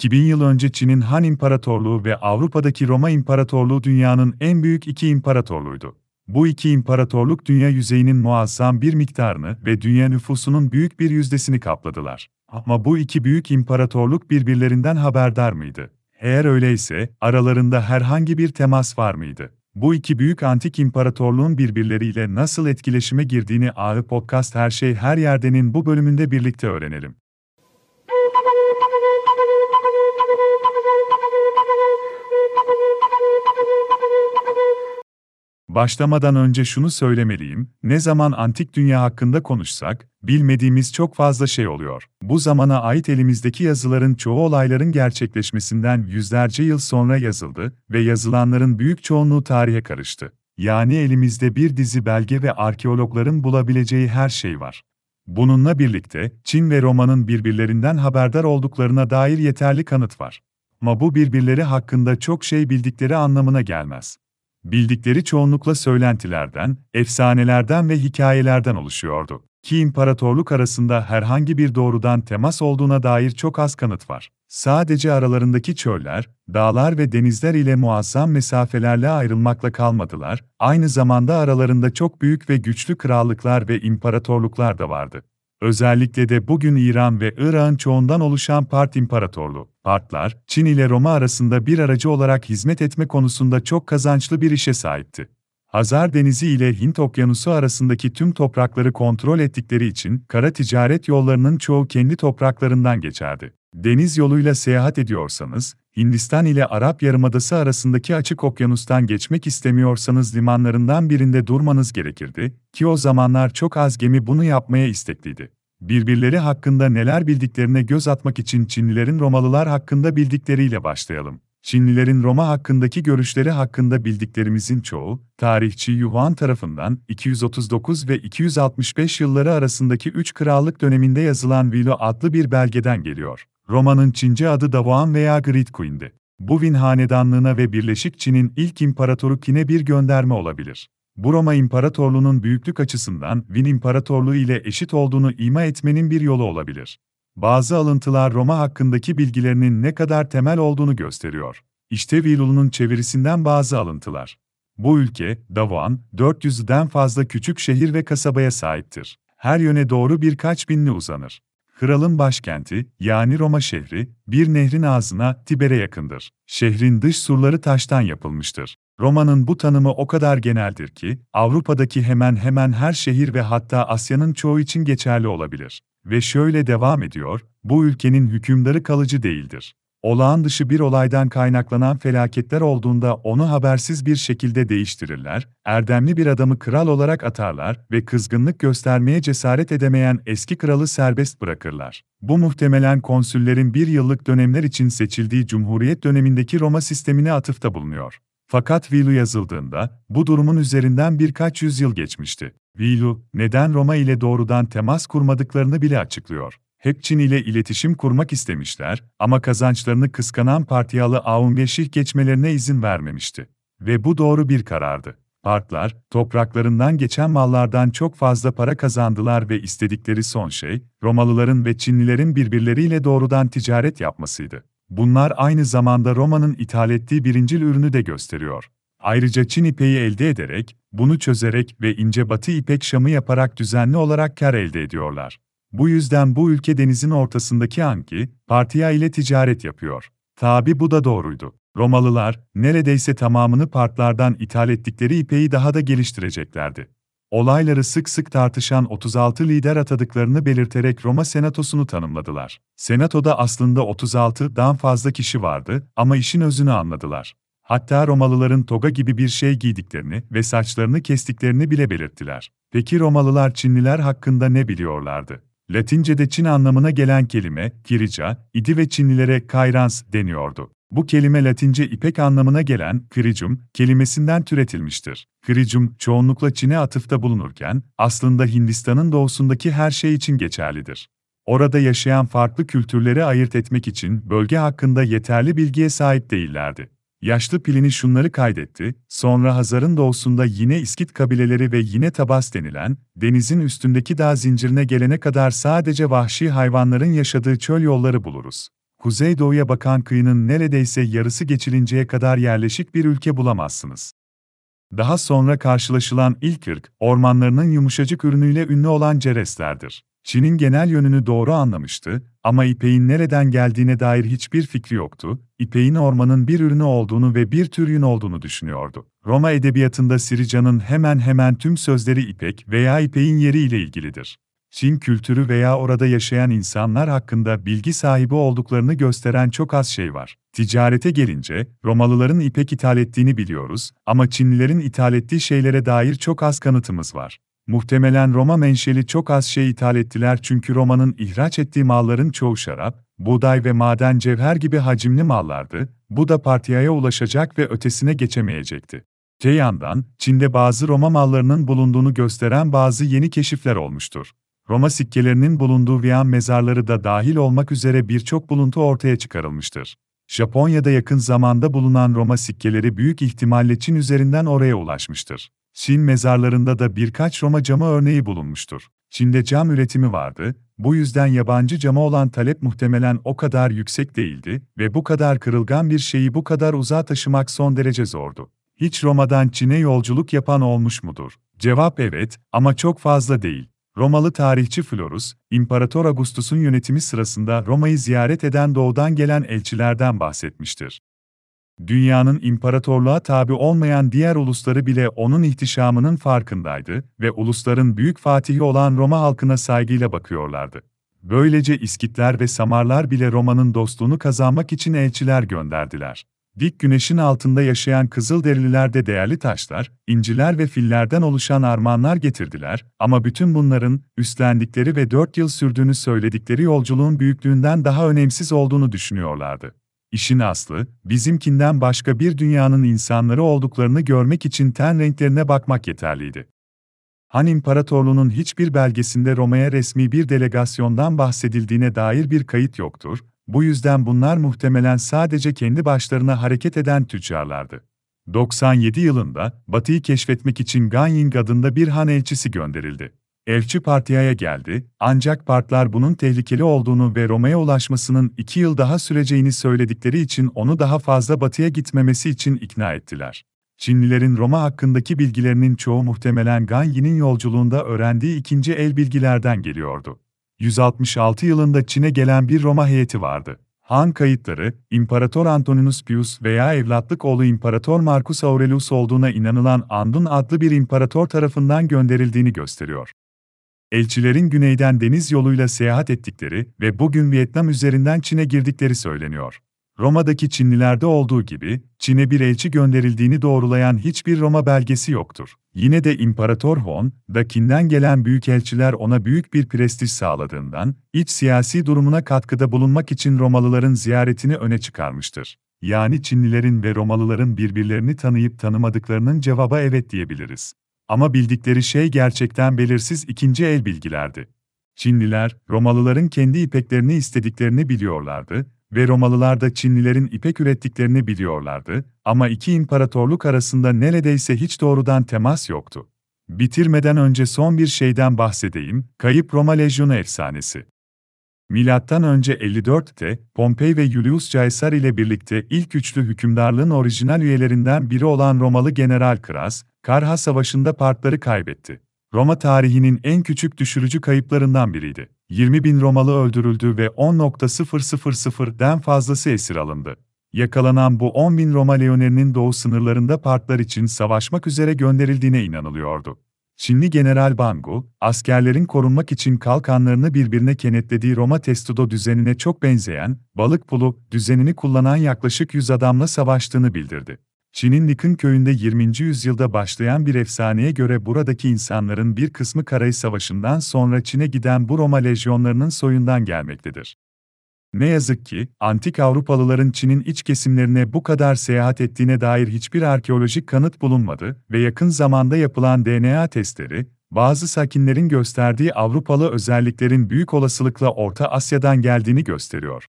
2000 yıl önce Çin'in Han İmparatorluğu ve Avrupa'daki Roma İmparatorluğu dünyanın en büyük iki imparatorluğuydu. Bu iki imparatorluk dünya yüzeyinin muazzam bir miktarını ve dünya nüfusunun büyük bir yüzdesini kapladılar. Ama bu iki büyük imparatorluk birbirlerinden haberdar mıydı? Eğer öyleyse, aralarında herhangi bir temas var mıydı? Bu iki büyük antik imparatorluğun birbirleriyle nasıl etkileşime girdiğini Ağı Podcast Her Şey Her Yerde'nin bu bölümünde birlikte öğrenelim. Başlamadan önce şunu söylemeliyim, ne zaman antik dünya hakkında konuşsak, bilmediğimiz çok fazla şey oluyor. Bu zamana ait elimizdeki yazıların çoğu olayların gerçekleşmesinden yüzlerce yıl sonra yazıldı ve yazılanların büyük çoğunluğu tarihe karıştı. Yani elimizde bir dizi belge ve arkeologların bulabileceği her şey var. Bununla birlikte, Çin ve Roma'nın birbirlerinden haberdar olduklarına dair yeterli kanıt var. Ama bu birbirleri hakkında çok şey bildikleri anlamına gelmez. Bildikleri çoğunlukla söylentilerden, efsanelerden ve hikayelerden oluşuyordu. Ki imparatorluk arasında herhangi bir doğrudan temas olduğuna dair çok az kanıt var. Sadece aralarındaki çöller, dağlar ve denizler ile muazzam mesafelerle ayrılmakla kalmadılar, aynı zamanda aralarında çok büyük ve güçlü krallıklar ve imparatorluklar da vardı. Özellikle de bugün İran ve Irak'ın çoğundan oluşan Part İmparatorluğu, Partlar, Çin ile Roma arasında bir aracı olarak hizmet etme konusunda çok kazançlı bir işe sahipti. Hazar Denizi ile Hint Okyanusu arasındaki tüm toprakları kontrol ettikleri için kara ticaret yollarının çoğu kendi topraklarından geçerdi. Deniz yoluyla seyahat ediyorsanız, Hindistan ile Arap Yarımadası arasındaki açık okyanustan geçmek istemiyorsanız limanlarından birinde durmanız gerekirdi ki o zamanlar çok az gemi bunu yapmaya istekliydi. Birbirleri hakkında neler bildiklerine göz atmak için Çinlilerin Romalılar hakkında bildikleriyle başlayalım. Çinlilerin Roma hakkındaki görüşleri hakkında bildiklerimizin çoğu, tarihçi Yuan tarafından 239 ve 265 yılları arasındaki üç krallık döneminde yazılan Vilo adlı bir belgeden geliyor. Roma'nın Çince adı Davuan veya Great Queen'di. Bu Win hanedanlığına ve Birleşik Çin'in ilk imparatoru Qin'e bir gönderme olabilir. Bu Roma İmparatorluğu'nun büyüklük açısından Win İmparatorluğu ile eşit olduğunu ima etmenin bir yolu olabilir. Bazı alıntılar Roma hakkındaki bilgilerinin ne kadar temel olduğunu gösteriyor. İşte Vilulu'nun çevirisinden bazı alıntılar. Bu ülke, Davuan, 400'den fazla küçük şehir ve kasabaya sahiptir. Her yöne doğru birkaç binli uzanır. Kralın başkenti, yani Roma şehri, bir nehrin ağzına, Tiber'e yakındır. Şehrin dış surları taştan yapılmıştır. Roma'nın bu tanımı o kadar geneldir ki, Avrupa'daki hemen hemen her şehir ve hatta Asya'nın çoğu için geçerli olabilir. Ve şöyle devam ediyor, bu ülkenin hükümdarı kalıcı değildir olağan dışı bir olaydan kaynaklanan felaketler olduğunda onu habersiz bir şekilde değiştirirler, erdemli bir adamı kral olarak atarlar ve kızgınlık göstermeye cesaret edemeyen eski kralı serbest bırakırlar. Bu muhtemelen konsüllerin bir yıllık dönemler için seçildiği Cumhuriyet dönemindeki Roma sistemine atıfta bulunuyor. Fakat Vilu yazıldığında, bu durumun üzerinden birkaç yüzyıl geçmişti. Vilu, neden Roma ile doğrudan temas kurmadıklarını bile açıklıyor hep Çin ile iletişim kurmak istemişler ama kazançlarını kıskanan Partiyalı Aung ve geçmelerine izin vermemişti. Ve bu doğru bir karardı. Partlar, topraklarından geçen mallardan çok fazla para kazandılar ve istedikleri son şey, Romalıların ve Çinlilerin birbirleriyle doğrudan ticaret yapmasıydı. Bunlar aynı zamanda Roma'nın ithal ettiği birincil ürünü de gösteriyor. Ayrıca Çin ipeği elde ederek, bunu çözerek ve ince batı ipek şamı yaparak düzenli olarak kar elde ediyorlar. Bu yüzden bu ülke denizin ortasındaki Anki, Partiya ile ticaret yapıyor. Tabi bu da doğruydu. Romalılar, neredeyse tamamını partlardan ithal ettikleri ipeyi daha da geliştireceklerdi. Olayları sık sık tartışan 36 lider atadıklarını belirterek Roma Senatosu'nu tanımladılar. Senatoda aslında 36'dan fazla kişi vardı ama işin özünü anladılar. Hatta Romalıların toga gibi bir şey giydiklerini ve saçlarını kestiklerini bile belirttiler. Peki Romalılar Çinliler hakkında ne biliyorlardı? Latince'de Çin anlamına gelen kelime, kirica, idi ve Çinlilere kayrans deniyordu. Bu kelime Latince ipek anlamına gelen kricum kelimesinden türetilmiştir. Kricum çoğunlukla Çin'e atıfta bulunurken aslında Hindistan'ın doğusundaki her şey için geçerlidir. Orada yaşayan farklı kültürleri ayırt etmek için bölge hakkında yeterli bilgiye sahip değillerdi. Yaşlı Plini şunları kaydetti, sonra Hazar'ın doğusunda yine İskit kabileleri ve yine Tabas denilen, denizin üstündeki dağ zincirine gelene kadar sadece vahşi hayvanların yaşadığı çöl yolları buluruz. kuzeydoğuya bakan kıyının neredeyse yarısı geçilinceye kadar yerleşik bir ülke bulamazsınız. Daha sonra karşılaşılan ilk ırk, ormanlarının yumuşacık ürünüyle ünlü olan Cereslerdir. Çin'in genel yönünü doğru anlamıştı ama ipeğin nereden geldiğine dair hiçbir fikri yoktu, ipeğin ormanın bir ürünü olduğunu ve bir tür yün olduğunu düşünüyordu. Roma edebiyatında Sirica'nın hemen hemen tüm sözleri ipek veya ipeğin yeri ile ilgilidir. Çin kültürü veya orada yaşayan insanlar hakkında bilgi sahibi olduklarını gösteren çok az şey var. Ticarete gelince, Romalıların ipek ithal ettiğini biliyoruz ama Çinlilerin ithal ettiği şeylere dair çok az kanıtımız var. Muhtemelen Roma menşeli çok az şey ithal ettiler çünkü Roma'nın ihraç ettiği malların çoğu şarap, buğday ve maden cevher gibi hacimli mallardı, bu da Partiya'ya ulaşacak ve ötesine geçemeyecekti. Te yandan, Çin'de bazı Roma mallarının bulunduğunu gösteren bazı yeni keşifler olmuştur. Roma sikkelerinin bulunduğu Viyan mezarları da dahil olmak üzere birçok buluntu ortaya çıkarılmıştır. Japonya'da yakın zamanda bulunan Roma sikkeleri büyük ihtimalle Çin üzerinden oraya ulaşmıştır. Çin mezarlarında da birkaç Roma camı örneği bulunmuştur. Çin'de cam üretimi vardı, bu yüzden yabancı cama olan talep muhtemelen o kadar yüksek değildi ve bu kadar kırılgan bir şeyi bu kadar uzağa taşımak son derece zordu. Hiç Roma'dan Çin'e yolculuk yapan olmuş mudur? Cevap evet ama çok fazla değil. Romalı tarihçi Florus, İmparator Augustus'un yönetimi sırasında Roma'yı ziyaret eden doğudan gelen elçilerden bahsetmiştir. Dünyanın imparatorluğa tabi olmayan diğer ulusları bile onun ihtişamının farkındaydı ve ulusların büyük fatihi olan Roma halkına saygıyla bakıyorlardı. Böylece İskitler ve Samarlar bile Roma'nın dostluğunu kazanmak için elçiler gönderdiler. Dik güneşin altında yaşayan Kızılderililer de değerli taşlar, inciler ve fillerden oluşan armağanlar getirdiler ama bütün bunların üstlendikleri ve dört yıl sürdüğünü söyledikleri yolculuğun büyüklüğünden daha önemsiz olduğunu düşünüyorlardı. İşin aslı, bizimkinden başka bir dünyanın insanları olduklarını görmek için ten renklerine bakmak yeterliydi. Han İmparatorluğu'nun hiçbir belgesinde Roma'ya resmi bir delegasyondan bahsedildiğine dair bir kayıt yoktur, bu yüzden bunlar muhtemelen sadece kendi başlarına hareket eden tüccarlardı. 97 yılında, Batı'yı keşfetmek için Ganying adında bir han elçisi gönderildi. Elçi Partiya'ya geldi, ancak Partlar bunun tehlikeli olduğunu ve Roma'ya ulaşmasının iki yıl daha süreceğini söyledikleri için onu daha fazla batıya gitmemesi için ikna ettiler. Çinlilerin Roma hakkındaki bilgilerinin çoğu muhtemelen Ganyi'nin yolculuğunda öğrendiği ikinci el bilgilerden geliyordu. 166 yılında Çin'e gelen bir Roma heyeti vardı. Han kayıtları, İmparator Antoninus Pius veya evlatlık oğlu İmparator Marcus Aurelius olduğuna inanılan Andun adlı bir imparator tarafından gönderildiğini gösteriyor. Elçilerin güneyden deniz yoluyla seyahat ettikleri ve bugün Vietnam üzerinden Çin'e girdikleri söyleniyor. Roma'daki Çinlilerde olduğu gibi, Çin'e bir elçi gönderildiğini doğrulayan hiçbir Roma belgesi yoktur. Yine de İmparator Hon, Dakin'den gelen büyükelçiler ona büyük bir prestij sağladığından, iç siyasi durumuna katkıda bulunmak için Romalıların ziyaretini öne çıkarmıştır. Yani Çinlilerin ve Romalıların birbirlerini tanıyıp tanımadıklarının cevaba evet diyebiliriz. Ama bildikleri şey gerçekten belirsiz ikinci el bilgilerdi. Çinliler, Romalıların kendi ipeklerini istediklerini biliyorlardı ve Romalılar da Çinlilerin ipek ürettiklerini biliyorlardı ama iki imparatorluk arasında neredeyse hiç doğrudan temas yoktu. Bitirmeden önce son bir şeyden bahsedeyim, Kayıp Roma Lejyonu efsanesi. Milattan önce 54'te Pompey ve Julius Caesar ile birlikte ilk üçlü hükümdarlığın orijinal üyelerinden biri olan Romalı General Kras, Karha Savaşı'nda partları kaybetti. Roma tarihinin en küçük düşürücü kayıplarından biriydi. 20 bin Romalı öldürüldü ve 10.000'den fazlası esir alındı. Yakalanan bu 10 bin Roma Leonerinin doğu sınırlarında partlar için savaşmak üzere gönderildiğine inanılıyordu. Çinli General Bangu, askerlerin korunmak için kalkanlarını birbirine kenetlediği Roma testudo düzenine çok benzeyen, balık pulu düzenini kullanan yaklaşık 100 adamla savaştığını bildirdi. Çin'in Nikın köyünde 20. yüzyılda başlayan bir efsaneye göre buradaki insanların bir kısmı Karay Savaşı'ndan sonra Çin'e giden bu Roma lejyonlarının soyundan gelmektedir. Ne yazık ki, antik Avrupalıların Çin'in iç kesimlerine bu kadar seyahat ettiğine dair hiçbir arkeolojik kanıt bulunmadı ve yakın zamanda yapılan DNA testleri, bazı sakinlerin gösterdiği Avrupalı özelliklerin büyük olasılıkla Orta Asya'dan geldiğini gösteriyor.